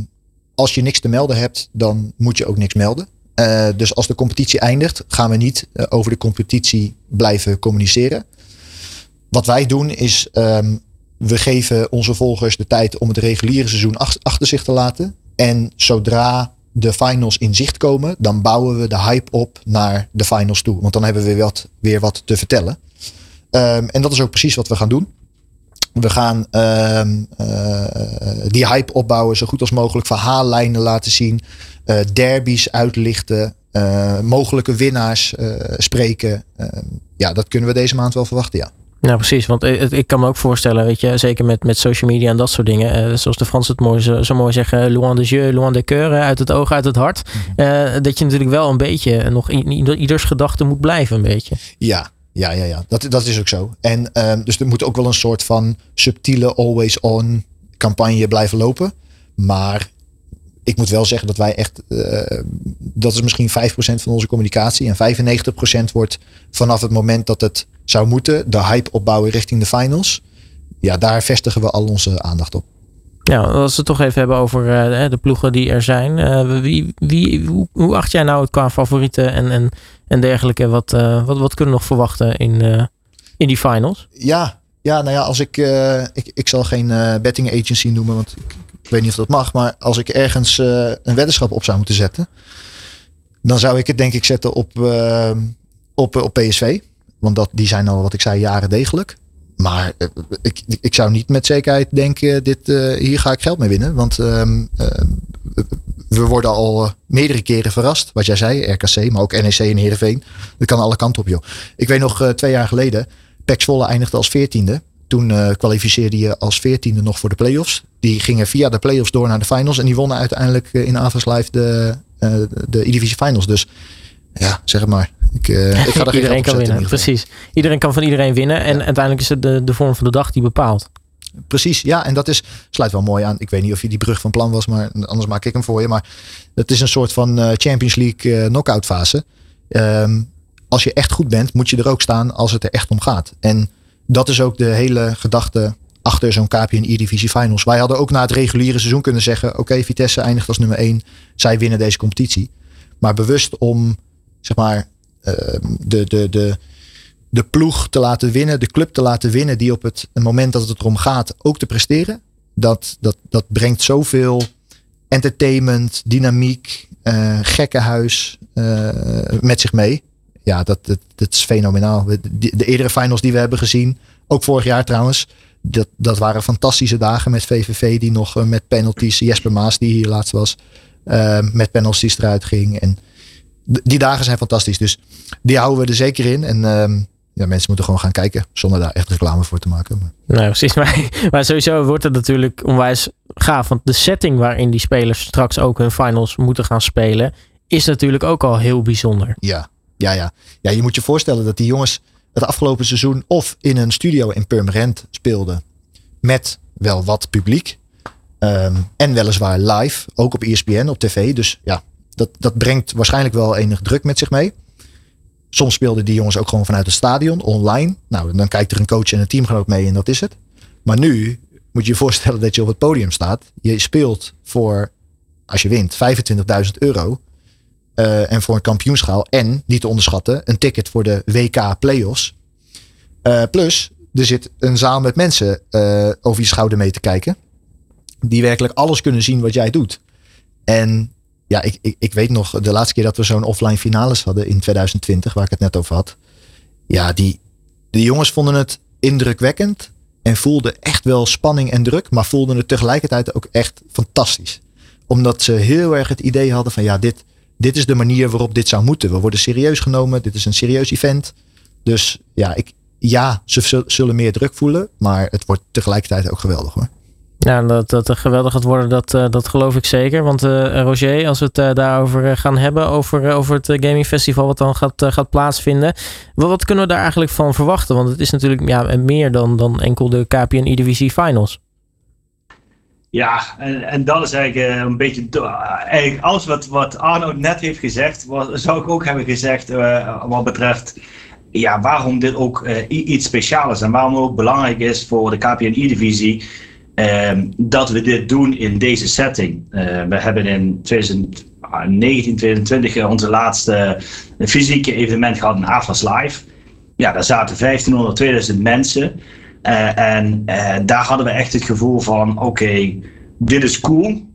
als je niks te melden hebt, dan moet je ook niks melden. dus als de competitie eindigt, gaan we niet over de competitie blijven communiceren. Wat wij doen is, um, we geven onze volgers de tijd om het reguliere seizoen achter zich te laten. En zodra de finals in zicht komen, dan bouwen we de hype op naar de finals toe. Want dan hebben we wat, weer wat te vertellen. Um, en dat is ook precies wat we gaan doen. We gaan um, uh, die hype opbouwen, zo goed als mogelijk verhaallijnen laten zien, uh, derbies uitlichten, uh, mogelijke winnaars spreken. ja, dat kunnen we deze maand wel verwachten, ja. Nou, precies. Want ik kan me ook voorstellen, weet je, zeker met, met social media en dat soort dingen. Uh, zoals de Fransen het mooi, zo, zo, mooi zeggen, loin de jeu, loin de coeur, uit het oog, uit het hart. Uh, dat je natuurlijk wel een beetje nog in, in ieders gedachte moet blijven, een beetje. Ja, ja, ja, ja. Dat, dat is ook zo. En um, dus er moet ook wel een soort van subtiele always on campagne blijven lopen. Maar ik moet wel zeggen dat wij echt, uh, dat is misschien 5% van onze communicatie. En 95% wordt vanaf het moment dat het zou moeten, de hype opbouwen richting de finals. Ja, daar vestigen we al onze aandacht op. Ja, als we het toch even hebben over uh, de ploegen die er zijn. Uh, wie, wie, hoe, hoe, acht jij nou het qua favorieten en, en, en dergelijke? Wat, uh, wat, wat kunnen we nog verwachten in, in die finals? Ja, ja, nou ja, als ik, ik, ik zal geen betting agency noemen, want ik, ik, weet niet of dat mag. Maar als ik ergens een weddenschap op zou moeten zetten, dan zou ik het denk ik zetten op, op, op PSV. Want dat, die zijn al, wat ik zei, jaren degelijk. Maar uh, ik, ik zou niet met zekerheid denken, dit, uh, hier ga ik geld mee winnen. Want uh, we worden al meerdere keren verrast. Wat jij zei, RKC, maar ook NEC en Heerenveen. Dat kan alle kanten op, joh. Ik weet nog twee jaar geleden, Pek Zwolle eindigde als veertiende. Toen kwalificeerde je als veertiende nog voor de play-offs. Die gingen via de play-offs door naar de finals. En die wonnen uiteindelijk in Avas Live de, de E-Divisie Finals. Dus ja, zeg maar. Ik, uh, ik ga er iedereen kan winnen, precies. Iedereen kan van iedereen winnen. En ja. uiteindelijk is het de, de vorm van de dag die bepaalt. Precies, ja. En dat is, sluit wel mooi aan. Ik weet niet of je die brug van plan was, maar anders maak ik hem voor je. Maar het is een soort van uh, Champions League uh, knockout fase. Um, als je echt goed bent, moet je er ook staan als het er echt om gaat. En dat is ook de hele gedachte achter zo'n KPN E-Divisie Finals. Wij hadden ook na het reguliere seizoen kunnen zeggen... oké, okay, Vitesse eindigt als nummer 1. Zij winnen deze competitie. Maar bewust om, zeg maar Ehm, de, de, de, de ploeg te laten winnen, de club te laten winnen, die op het moment dat het erom gaat ook te presteren. Dat, dat, dat brengt zoveel entertainment, dynamiek, uh, gekkenhuis uh, met zich mee. Ja, dat, dat, dat is fenomenaal. De, de eerdere finals die we hebben gezien, ook vorig jaar trouwens, dat, dat waren fantastische dagen met VVV die nog uh, met penalties, Jesper Maas die hier laatst was, met penalties eruit ging. En die dagen zijn fantastisch. Dus die houden we er zeker in. En um, ja, mensen moeten gewoon gaan kijken zonder daar echt reclame voor te maken. Nou, precies. Maar, maar sowieso wordt het natuurlijk onwijs gaaf. Want de setting waarin die spelers straks ook hun finals moeten gaan spelen, is natuurlijk ook al heel bijzonder. Ja, ja, ja. ja je moet je voorstellen dat die jongens het afgelopen seizoen of in een studio in Purmerend speelden. Met wel wat publiek. Um, en weliswaar live, ook op ESPN, op tv. Dus ja, dat, dat brengt waarschijnlijk wel enig druk met zich mee. Soms speelden die jongens ook gewoon vanuit het stadion, online. Nou, dan kijkt er een coach en een teamgenoot mee en dat is het. Maar nu moet je je voorstellen dat je op het podium staat. Je speelt voor, als je wint, 25.000 euro. en voor een kampioenschaal. En, niet te onderschatten, een ticket voor de WK Playoffs. plus, er zit een zaal met mensen over je schouder mee te kijken. Die werkelijk alles kunnen zien wat jij doet. En ja, ik, ik, ik weet nog de laatste keer dat we zo'n offline finales hadden in 2020, waar ik het net over had. Ja, die, de jongens vonden het indrukwekkend en voelden echt wel spanning en druk, maar voelden het tegelijkertijd ook echt fantastisch. Omdat ze heel erg het idee hadden van ja, dit, dit is de manier waarop dit zou moeten. We worden serieus genomen, dit is een serieus event. Dus ja, ik, ja, ze zullen meer druk voelen, maar het wordt tegelijkertijd ook geweldig hoor. Ja, dat, dat het geweldig gaat worden, dat, eh, dat geloof ik zeker. Want uh, Roger, als we het daarover gaan hebben, over, over het gaming festival wat dan gaat, gaat plaatsvinden. Wat, wat, kunnen we daar eigenlijk van verwachten? Want het is natuurlijk ja, meer dan, dan enkel de KPN E-Divisie Finals. Ja, en, en dat is eigenlijk een beetje. Eigenlijk alles wat, wat Arno net heeft gezegd, zou ik ook hebben gezegd wat betreft ja, waarom dit ook iets speciaals is en waarom het ook belangrijk is voor de KPN E-Divisie. Ehm, dat we dit doen in deze setting. Uh, we hebben in 2019, 2020 onze laatste fysieke evenement gehad in Atlas Live. Ja, daar zaten 1500, 2000 mensen. Uh, en daar hadden we echt het gevoel van: oké, dit is cool.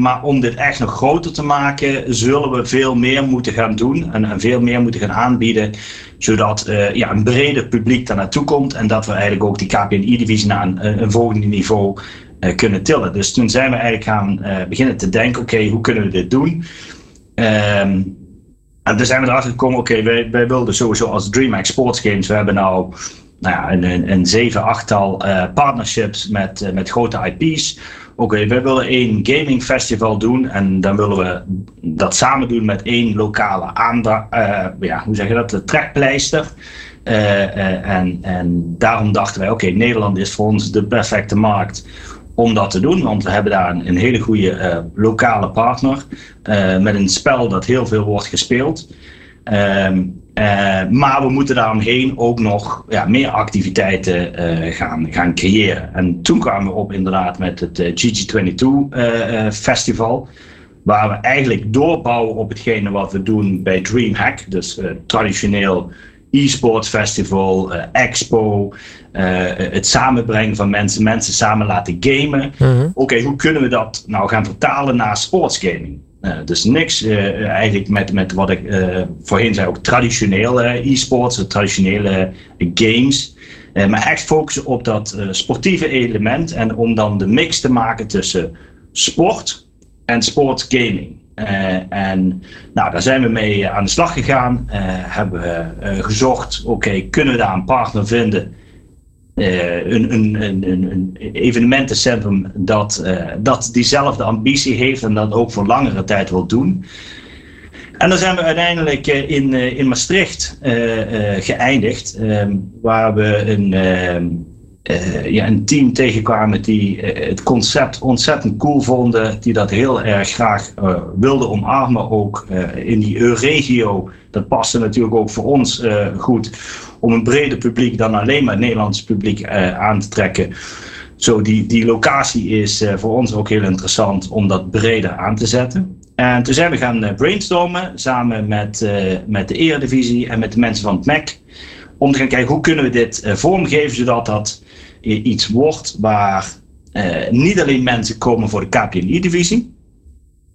Maar om dit echt nog groter te maken, zullen we veel meer moeten gaan doen en, veel meer moeten gaan aanbieden, zodat uh, ja, een breder publiek daar naartoe komt en dat we eigenlijk ook die KPNI-divisie naar een, een volgende niveau uh, kunnen tillen. Dus toen zijn we eigenlijk gaan beginnen te denken, oké, hoe kunnen we dit doen? Um, en toen zijn we erachter gekomen, oké, wij, wij wilden sowieso als DreamHack Sports Games, we hebben nou nou ja, een zeven, achttal partnerships met, met grote IP's oké, wij willen één gaming festival doen en dan willen we dat samen doen met één lokale aandacht, uh, ja, hoe zeg je dat, de trekpleister. Uh, uh, en, en daarom dachten wij, oké, Nederland is voor ons de perfecte markt om dat te doen, want we hebben daar een, een hele goede lokale partner met een spel dat heel veel wordt gespeeld. Ehm, uh, maar we moeten daaromheen ook nog ja, meer activiteiten uh, gaan, gaan creëren. En toen kwamen we op inderdaad met het uh, GG22 Festival. Waar we eigenlijk doorbouwen op hetgene wat we doen bij DreamHack. Dus traditioneel e-sports festival, expo, het samenbrengen van mensen, mensen samen laten gamen. Mhm. Oké, hoe kunnen we dat nou gaan vertalen naar sportsgaming? Uh, dus niks uh, eigenlijk met, met wat ik uh, voorheen zei, ook traditionele e-sports, traditionele games. maar echt focussen op dat sportieve element en om dan de mix te maken tussen sport en sportgaming. en nou, daar zijn we mee aan de slag gegaan. hebben we gezocht, oké, kunnen we daar een partner vinden uh, een, een, een, evenementencentrum dat, uh, dat diezelfde ambitie heeft en dat ook voor langere tijd wil doen. En dan zijn we uiteindelijk uh, in, in Maastricht geëindigd, ehm, waar we een, ehm, ja, een team tegenkwamen die het concept ontzettend cool vonden, die dat heel erg graag wilden omarmen, ook in die EU-regio. Dat paste natuurlijk ook voor ons goed om een breder publiek dan alleen maar het Nederlandse publiek uh, aan te trekken. Zo, die, die locatie is uh, voor ons ook heel interessant om dat breder aan te zetten. En toen zijn we gaan uh, brainstormen samen met, met de Eredivisie en met de mensen van het MEC. Om te gaan kijken hoe kunnen we dit vormgeven zodat dat iets wordt waar niet alleen mensen komen voor de KPNI-divisie,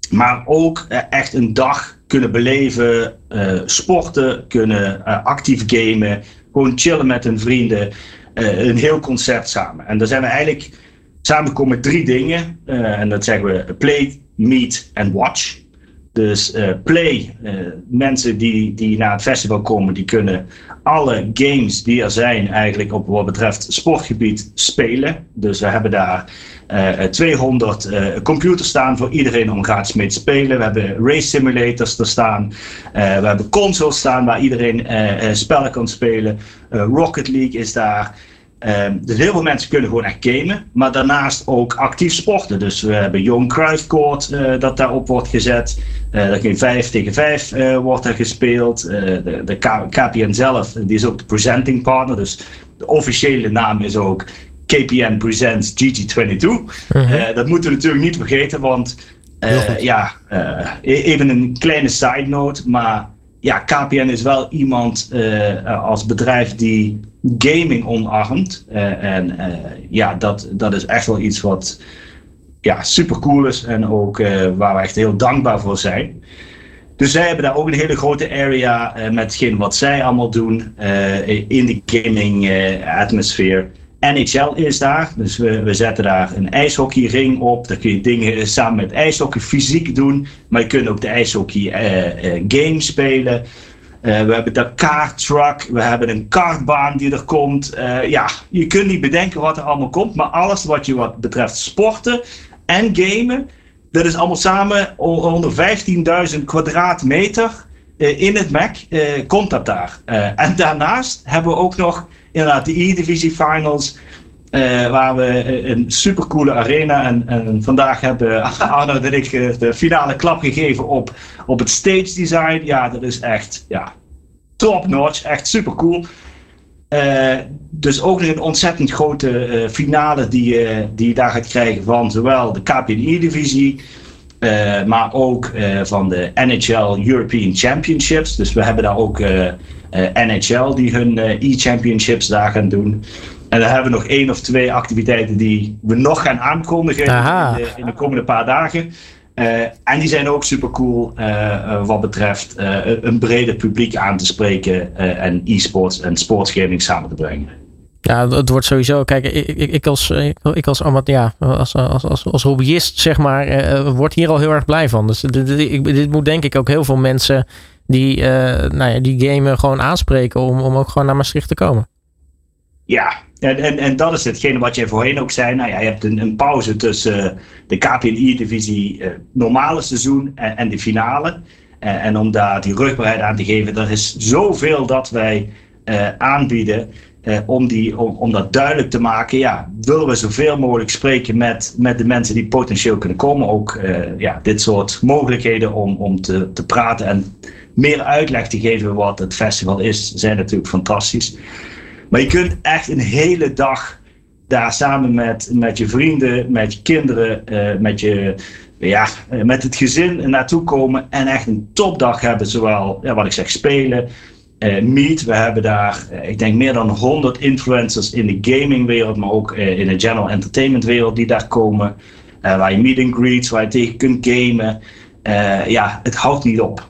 maar ook echt een dag kunnen beleven, sporten, kunnen actief gamen, gewoon chillen met hun vrienden. Een heel concert samen. En daar zijn we eigenlijk samengekomen met drie dingen. En dat zeggen we play, meet en watch. Dus uh, play, mensen die, die naar het festival komen, die kunnen alle games die er zijn eigenlijk op wat betreft sportgebied spelen. Dus we hebben daar 200 uh, uh, computers staan voor iedereen om gratis mee te spelen. We hebben race simulators er staan. We hebben consoles staan waar iedereen spellen kan spelen. Rocket League is daar. Um, dus heel veel mensen kunnen gewoon echt gamen, maar daarnaast ook actief sporten. Dus we hebben Young Cruijff Court uh, dat daarop wordt gezet. Uh, dat geen 5 tegen 5 uh, wordt er gespeeld. de, de KPN zelf, die is ook de presenting partner. Dus de officiële naam is ook KPN Presents GG22. Uh -huh. uh, dat moeten we natuurlijk niet vergeten, want ja, e-, even een kleine side note, maar ja, KPN is wel iemand als bedrijf die gaming omarmt. en ja, dat, dat is echt wel iets wat ja, super cool is en ook waar we echt heel dankbaar voor zijn. Dus zij hebben daar ook een hele grote area uh, met wat zij allemaal doen uh, in de gaming uh, atmosfeer. NHL is daar, dus we, we zetten daar een ijshockeyring op. Daar kun je dingen samen met ijshockey fysiek doen, maar je kunt ook de ijshockey game spelen. We hebben de kaarttruck, we hebben een kartbaan die er komt. ja, je kunt niet bedenken wat er allemaal komt, maar alles wat je wat betreft sporten en gamen, dat is allemaal samen onder 15.000 kwadraatmeter uh, in het Mac. Komt dat daar. En daarnaast hebben we ook nog inderdaad de E-Divisie Finals. Waar we een supercoole arena. En, en vandaag hebben Arno en ik de finale klap gegeven op, op het stage design. Ja, dat is echt ja, top notch. Echt super cool. Uh, dus ook nog een ontzettend grote finale die, die je daar gaat krijgen van zowel de KPI-divisie, maar ook van de NHL European Championships. Dus we hebben daar ook NHL die hun e-championships daar gaan doen. En dan hebben we nog één of twee activiteiten die we nog gaan aankondigen in de, in de, komende paar dagen. Uh, en die zijn ook super cool uh, wat betreft een breder publiek aan te spreken en e-sports en sportsgaming samen te brengen. Ja, het wordt sowieso. Kijk, ik, ik, als, ik als, ja, als, als, als, als hobbyist, zeg maar, word hier al heel erg blij van. Dus dit, dit, dit moet denk ik ook heel veel mensen die, nou ja, die gamen gewoon aanspreken om, om ook gewoon naar Maastricht te komen. Ja, en, en, en dat is hetgene wat je voorheen ook zei. Nou ja, je hebt een, een pauze tussen uh, de KPNI-divisie uh, normale seizoen en, en de finale. Uh, en om daar die rugbaarheid aan te geven, er is zoveel dat wij aanbieden. om, die, om, om dat duidelijk te maken, ja, willen we zoveel mogelijk spreken met, met de mensen die potentieel kunnen komen. Ook ja, dit soort mogelijkheden om, om te, te praten en meer uitleg te geven wat het festival is, zijn natuurlijk fantastisch. Maar je kunt echt een hele dag daar samen met, met je vrienden, met je kinderen, uh, met, je, ja, uh, met het gezin naartoe komen en echt een topdag hebben. Zowel, ja, wat ik zeg, spelen, uh, meet. We hebben daar, ik denk, meer dan 100 influencers in de gamingwereld, maar ook in de general entertainment wereld die daar komen. waar je meet and greets, waar je tegen kunt gamen. ja, het houdt niet op.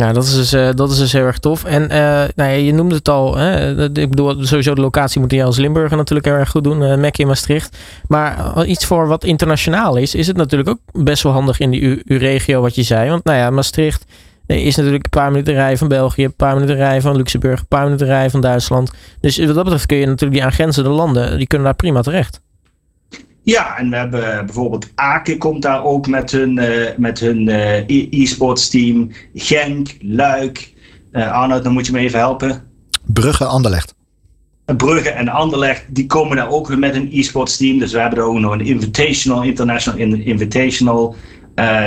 Ja, dat is dus, uh, dat is dus heel erg tof. En uh, nou ja, je noemde het al. Hè? Ik bedoel, sowieso de locatie moet je als Limburger natuurlijk heel erg goed doen. Uh, in Maastricht. Maar iets voor wat internationaal is, is het natuurlijk ook best wel handig in die uw regio wat je zei. Want nou ja, Maastricht is natuurlijk een paar minuten rij van België, een paar minuten rij van Luxemburg, een paar minuten rij van Duitsland. Dus wat dat betreft kun je natuurlijk die aangrenzende landen, die kunnen daar prima terecht. Ja, en we hebben bijvoorbeeld Aken komt daar ook met hun, uh, met hun uh, e-sports team. Genk, Luik. Uh, Arnoud, dan moet je me even helpen. Brugge, Anderlecht. Brugge en Anderlecht, die komen daar ook met een e-sports team. Dus we hebben er ook nog een Invitational, International Invitational,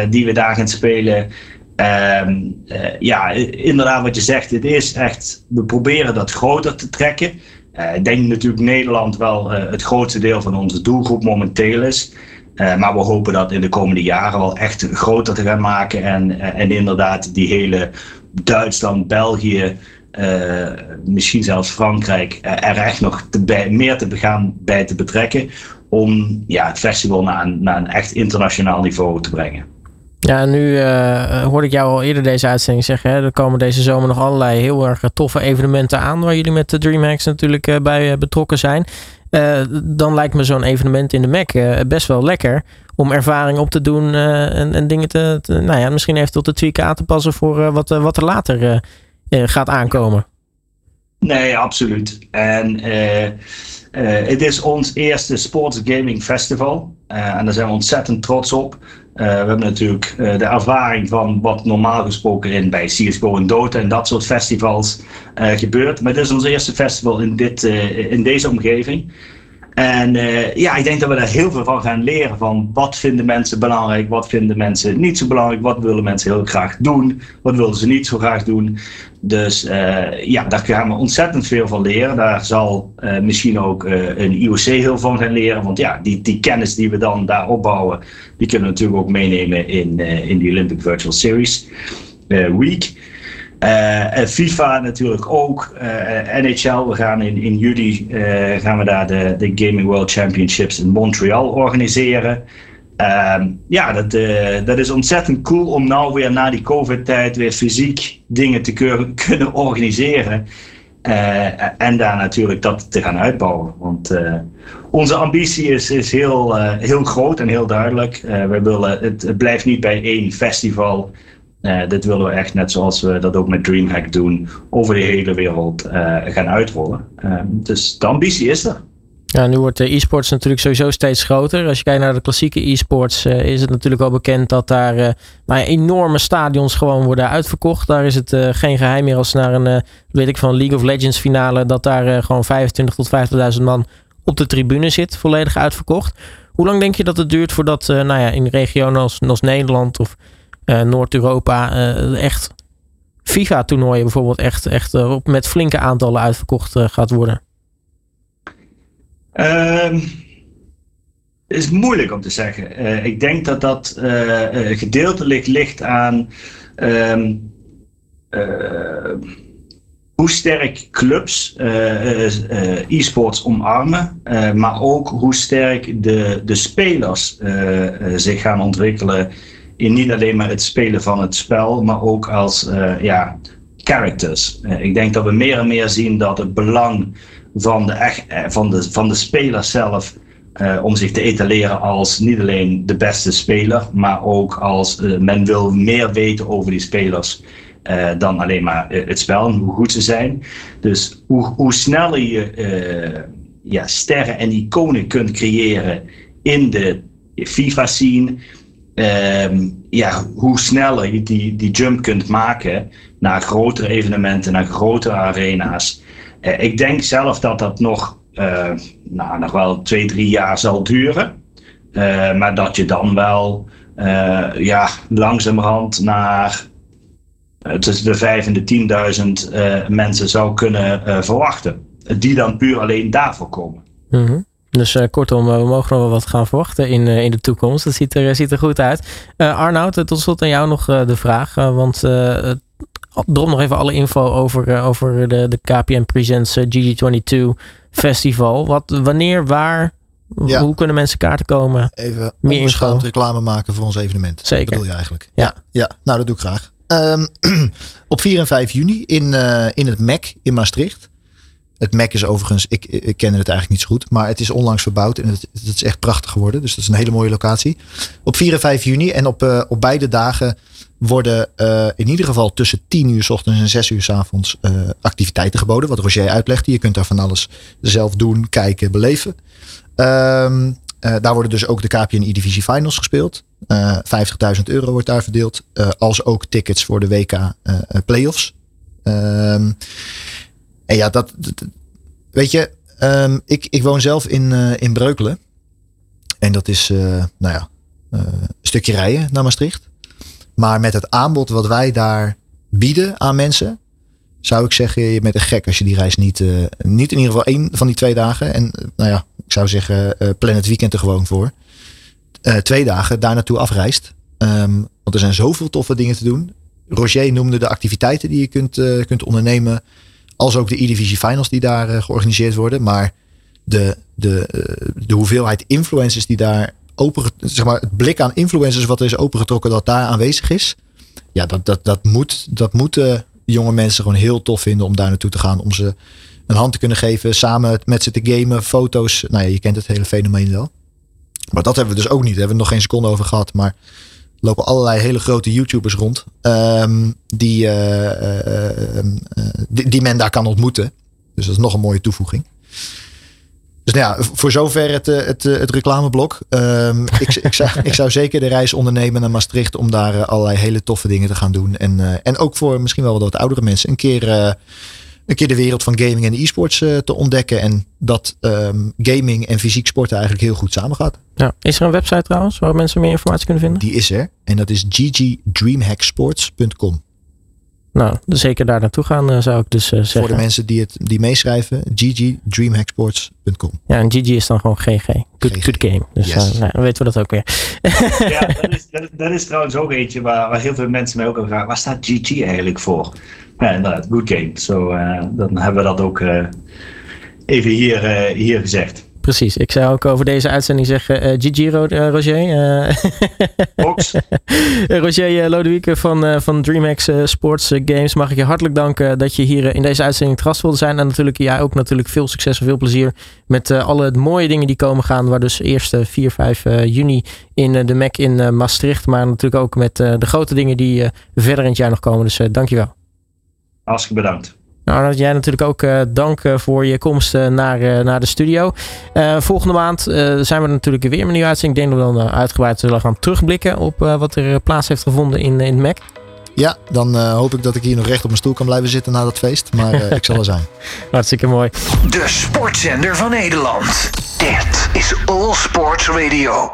die we daar gaan spelen. Uh, uh, ja, inderdaad wat je zegt, het is echt, we proberen dat groter te trekken. Uh, ik denk natuurlijk Nederland wel uh, het grootste deel van onze doelgroep momenteel is. Uh, maar we hopen dat in de komende jaren wel echt groter te gaan maken. En, en inderdaad die hele Duitsland, België, misschien zelfs Frankrijk er echt nog meer te gaan bij te betrekken. Om ja, het festival naar naar een echt internationaal niveau te brengen. Ja, nu uh, hoorde ik jou al eerder deze uitzending zeggen. Hè, er komen deze zomer nog allerlei heel erg toffe evenementen aan. Waar jullie met de DreamHacks natuurlijk bij betrokken zijn. Dan lijkt me zo'n evenement in de Mac best wel lekker. Om ervaring op te doen en, en, dingen te, Nou ja, misschien even tot de tweaken aan te passen voor wat, wat er later gaat aankomen. Nee, absoluut. En het is ons eerste Sports Gaming Festival. en daar zijn we ontzettend trots op. Uh, we hebben natuurlijk uh, de ervaring van wat normaal gesproken in bij CSGO en Dota en dat soort festivals uh, gebeurt. Maar dit is ons eerste festival in, dit, in deze omgeving. En uh, ja, ik denk dat we daar heel veel van gaan leren. Van wat vinden mensen belangrijk, wat vinden mensen niet zo belangrijk, wat willen mensen heel graag doen, wat willen ze niet zo graag doen. Dus uh, ja, daar gaan we ontzettend veel van leren. Daar zal uh, misschien ook een IOC heel van gaan leren. Want ja, die, die kennis die we dan daar opbouwen, die kunnen we natuurlijk ook meenemen in, in die Olympic Virtual Series Week. Uh, en FIFA natuurlijk ook. Uh, NHL, we gaan in, in juli uh, gaan we daar de, de Gaming World Championships in Montreal organiseren. Ehm, ja, dat, dat is ontzettend cool om nou weer na die COVID-tijd weer fysiek dingen te kunnen organiseren. en daar natuurlijk dat te gaan uitbouwen. Want onze ambitie is, is heel, heel groot en heel duidelijk. we willen, het, het blijft niet bij één festival. Uh, dit willen we echt, net zoals we dat ook met DreamHack doen, over de hele wereld uh, gaan uitrollen. Uh, dus de ambitie is er. Ja, nu wordt de e-sports natuurlijk sowieso steeds groter. Als je kijkt naar de klassieke e-sports, is het natuurlijk al bekend dat daar nou ja, enorme stadions gewoon worden uitverkocht. Daar is het geen geheim meer als naar een, weet ik van, League of Legends finale, dat daar gewoon 25 tot 50.000 man op de tribune zit, volledig uitverkocht. Hoe lang denk je dat het duurt voordat nou ja, in regio's als, als Nederland of Noord-Europa uh, echt FIFA-toernooien bijvoorbeeld echt, echt uh, met flinke aantallen uitverkocht gaat worden? Um, is moeilijk om te zeggen. ik denk dat dat gedeeltelijk ligt aan um, hoe sterk clubs e-sports omarmen, maar ook hoe sterk de, de spelers zich gaan ontwikkelen in niet alleen maar het spelen van het spel, maar ook als uh, ja, characters. Uh, ik denk dat we meer en meer zien dat het belang van de, uh, van de, van de speler zelf om zich te etaleren als niet alleen de beste speler, maar ook als men wil meer weten over die spelers. dan alleen maar het spel en hoe goed ze zijn. Dus hoe, hoe sneller je ja, sterren en iconen kunt creëren in de FIFA-scene, um, ja, hoe sneller je die, die jump kunt maken naar grotere evenementen, naar grotere arena's. Uh, ik denk zelf dat dat nog, uh, nou, nog wel twee, drie jaar zal duren. Uh, maar dat je dan wel ja, langzamerhand naar tussen de vijf en de 10.000 mensen zou kunnen verwachten. Die dan puur alleen daarvoor komen. -hmm. Dus uh, kortom, uh, we mogen nog wel wat gaan verwachten in, uh, in de toekomst. Dat ziet er, ziet er goed uit. Arnoud, tot slot aan jou nog de vraag. want drom nog even alle info over, over de, de KPN Presents GG22 Festival. Wat, wanneer, waar, ja. hoe kunnen mensen kaarten komen? Even meer info. reclame maken voor ons evenement. Zeker. Dat wil je eigenlijk. Ja. ja. nou dat doe ik graag. Um, op 4 en 5 juni in, in het MEC in Maastricht. Het Mac is overigens, ik, ken het eigenlijk niet zo goed, maar het is onlangs verbouwd en het, het is echt prachtig geworden. Dus dat is een hele mooie locatie. Op 4 en 5 juni en op, uh, op beide dagen worden uh, in ieder geval tussen 10 uur s ochtends en 6 uur s avonds uh, activiteiten geboden. Wat Roger uitlegde. Je kunt daar van alles zelf doen, kijken, beleven. Um, daar worden dus ook de KPN E-Divisie Finals gespeeld. 50.000 euro wordt daar verdeeld. als ook tickets voor de WK Playoffs. Um, en ja, dat, weet je, um, ik, ik woon zelf in, uh, in Breukelen. En dat is, uh, nou ja, uh, een stukje rijden naar Maastricht. Maar met het aanbod wat wij daar bieden aan mensen, zou ik zeggen, je bent een gek als je die reis niet, niet in ieder geval één van die twee dagen. En nou ja, ik zou zeggen, plan het weekend er gewoon voor. twee dagen daar naartoe afreist. Um, want er zijn zoveel toffe dingen te doen. Roger noemde de activiteiten die je kunt, kunt ondernemen als ook de E-Divisie Finals die daar uh, georganiseerd worden. Maar de, de, uh, de hoeveelheid influencers die daar open, zeg maar, het blik aan influencers wat er is opengetrokken dat daar aanwezig is. Ja, dat, dat, dat, moet, dat moeten jonge mensen gewoon heel tof vinden om daar naartoe te gaan. Om ze een hand te kunnen geven, samen met ze te gamen, foto's. Nou ja, je kent het hele fenomeen wel. Maar dat hebben we dus ook niet. Hebben we nog geen seconde over gehad. Maar lopen allerlei hele grote YouTubers rond. Um, die, uh, uh, die, die, men daar kan ontmoeten. Dus dat is nog een mooie toevoeging. Dus nou ja, voor zover het, het, het reclameblok. Um, ik, ik, zou, ik zou zeker de reis ondernemen naar Maastricht om daar allerlei hele toffe dingen te gaan doen. En, en ook voor misschien wel wat oudere mensen een keer een keer de wereld van gaming en e-sports te ontdekken. En dat ehm, gaming en fysiek sporten eigenlijk heel goed samengaat. Ja. Is er een website trouwens waar mensen meer informatie kunnen vinden? Die is er. En dat is ggdreamhacksports.com. Nou, zeker daar naartoe gaan uh, zou ik dus uh, zeggen. Voor de mensen die, het, die meeschrijven, ggdreamhacksports.com. Ja, en GG is dan gewoon GG. Good, GG. good game. Dus yes. uh, nou, dan weten we dat ook weer. ja, dat is, dat, dat is trouwens ook eentje waar, waar, heel veel mensen mij ook al vragen. Waar staat GG eigenlijk voor? Ja, inderdaad, good game. Zo, dan hebben we dat ook even hier, hier gezegd. Precies, ik zou ook over deze uitzending zeggen: uh, Gigi Ro uh, Roger. Uh, Roger Lodewijk van, van DreamHack Sports Games. Mag ik je hartelijk danken dat je hier in deze uitzending te gast wilde zijn. En natuurlijk jij ook natuurlijk veel succes en veel plezier met alle mooie dingen die komen gaan. Waar dus eerst 4, 5 juni in de Mac in Maastricht. Maar natuurlijk ook met de grote dingen die verder in het jaar nog komen. Dus dankjewel. Hartstikke bedankt. Nou, dat jij natuurlijk ook uh, dank uh, voor je komst uh, naar, naar de studio. volgende maand zijn we natuurlijk weer met een nieuwe uitzending. Ik denk dat we dan uitgebreid zullen gaan terugblikken op wat er plaats heeft gevonden in, in Mac. Ja, dan hoop ik dat ik hier nog recht op mijn stoel kan blijven zitten na dat feest. Maar ik zal er zijn. Hartstikke mooi. De sportzender van Nederland. Dit is All Sports Radio.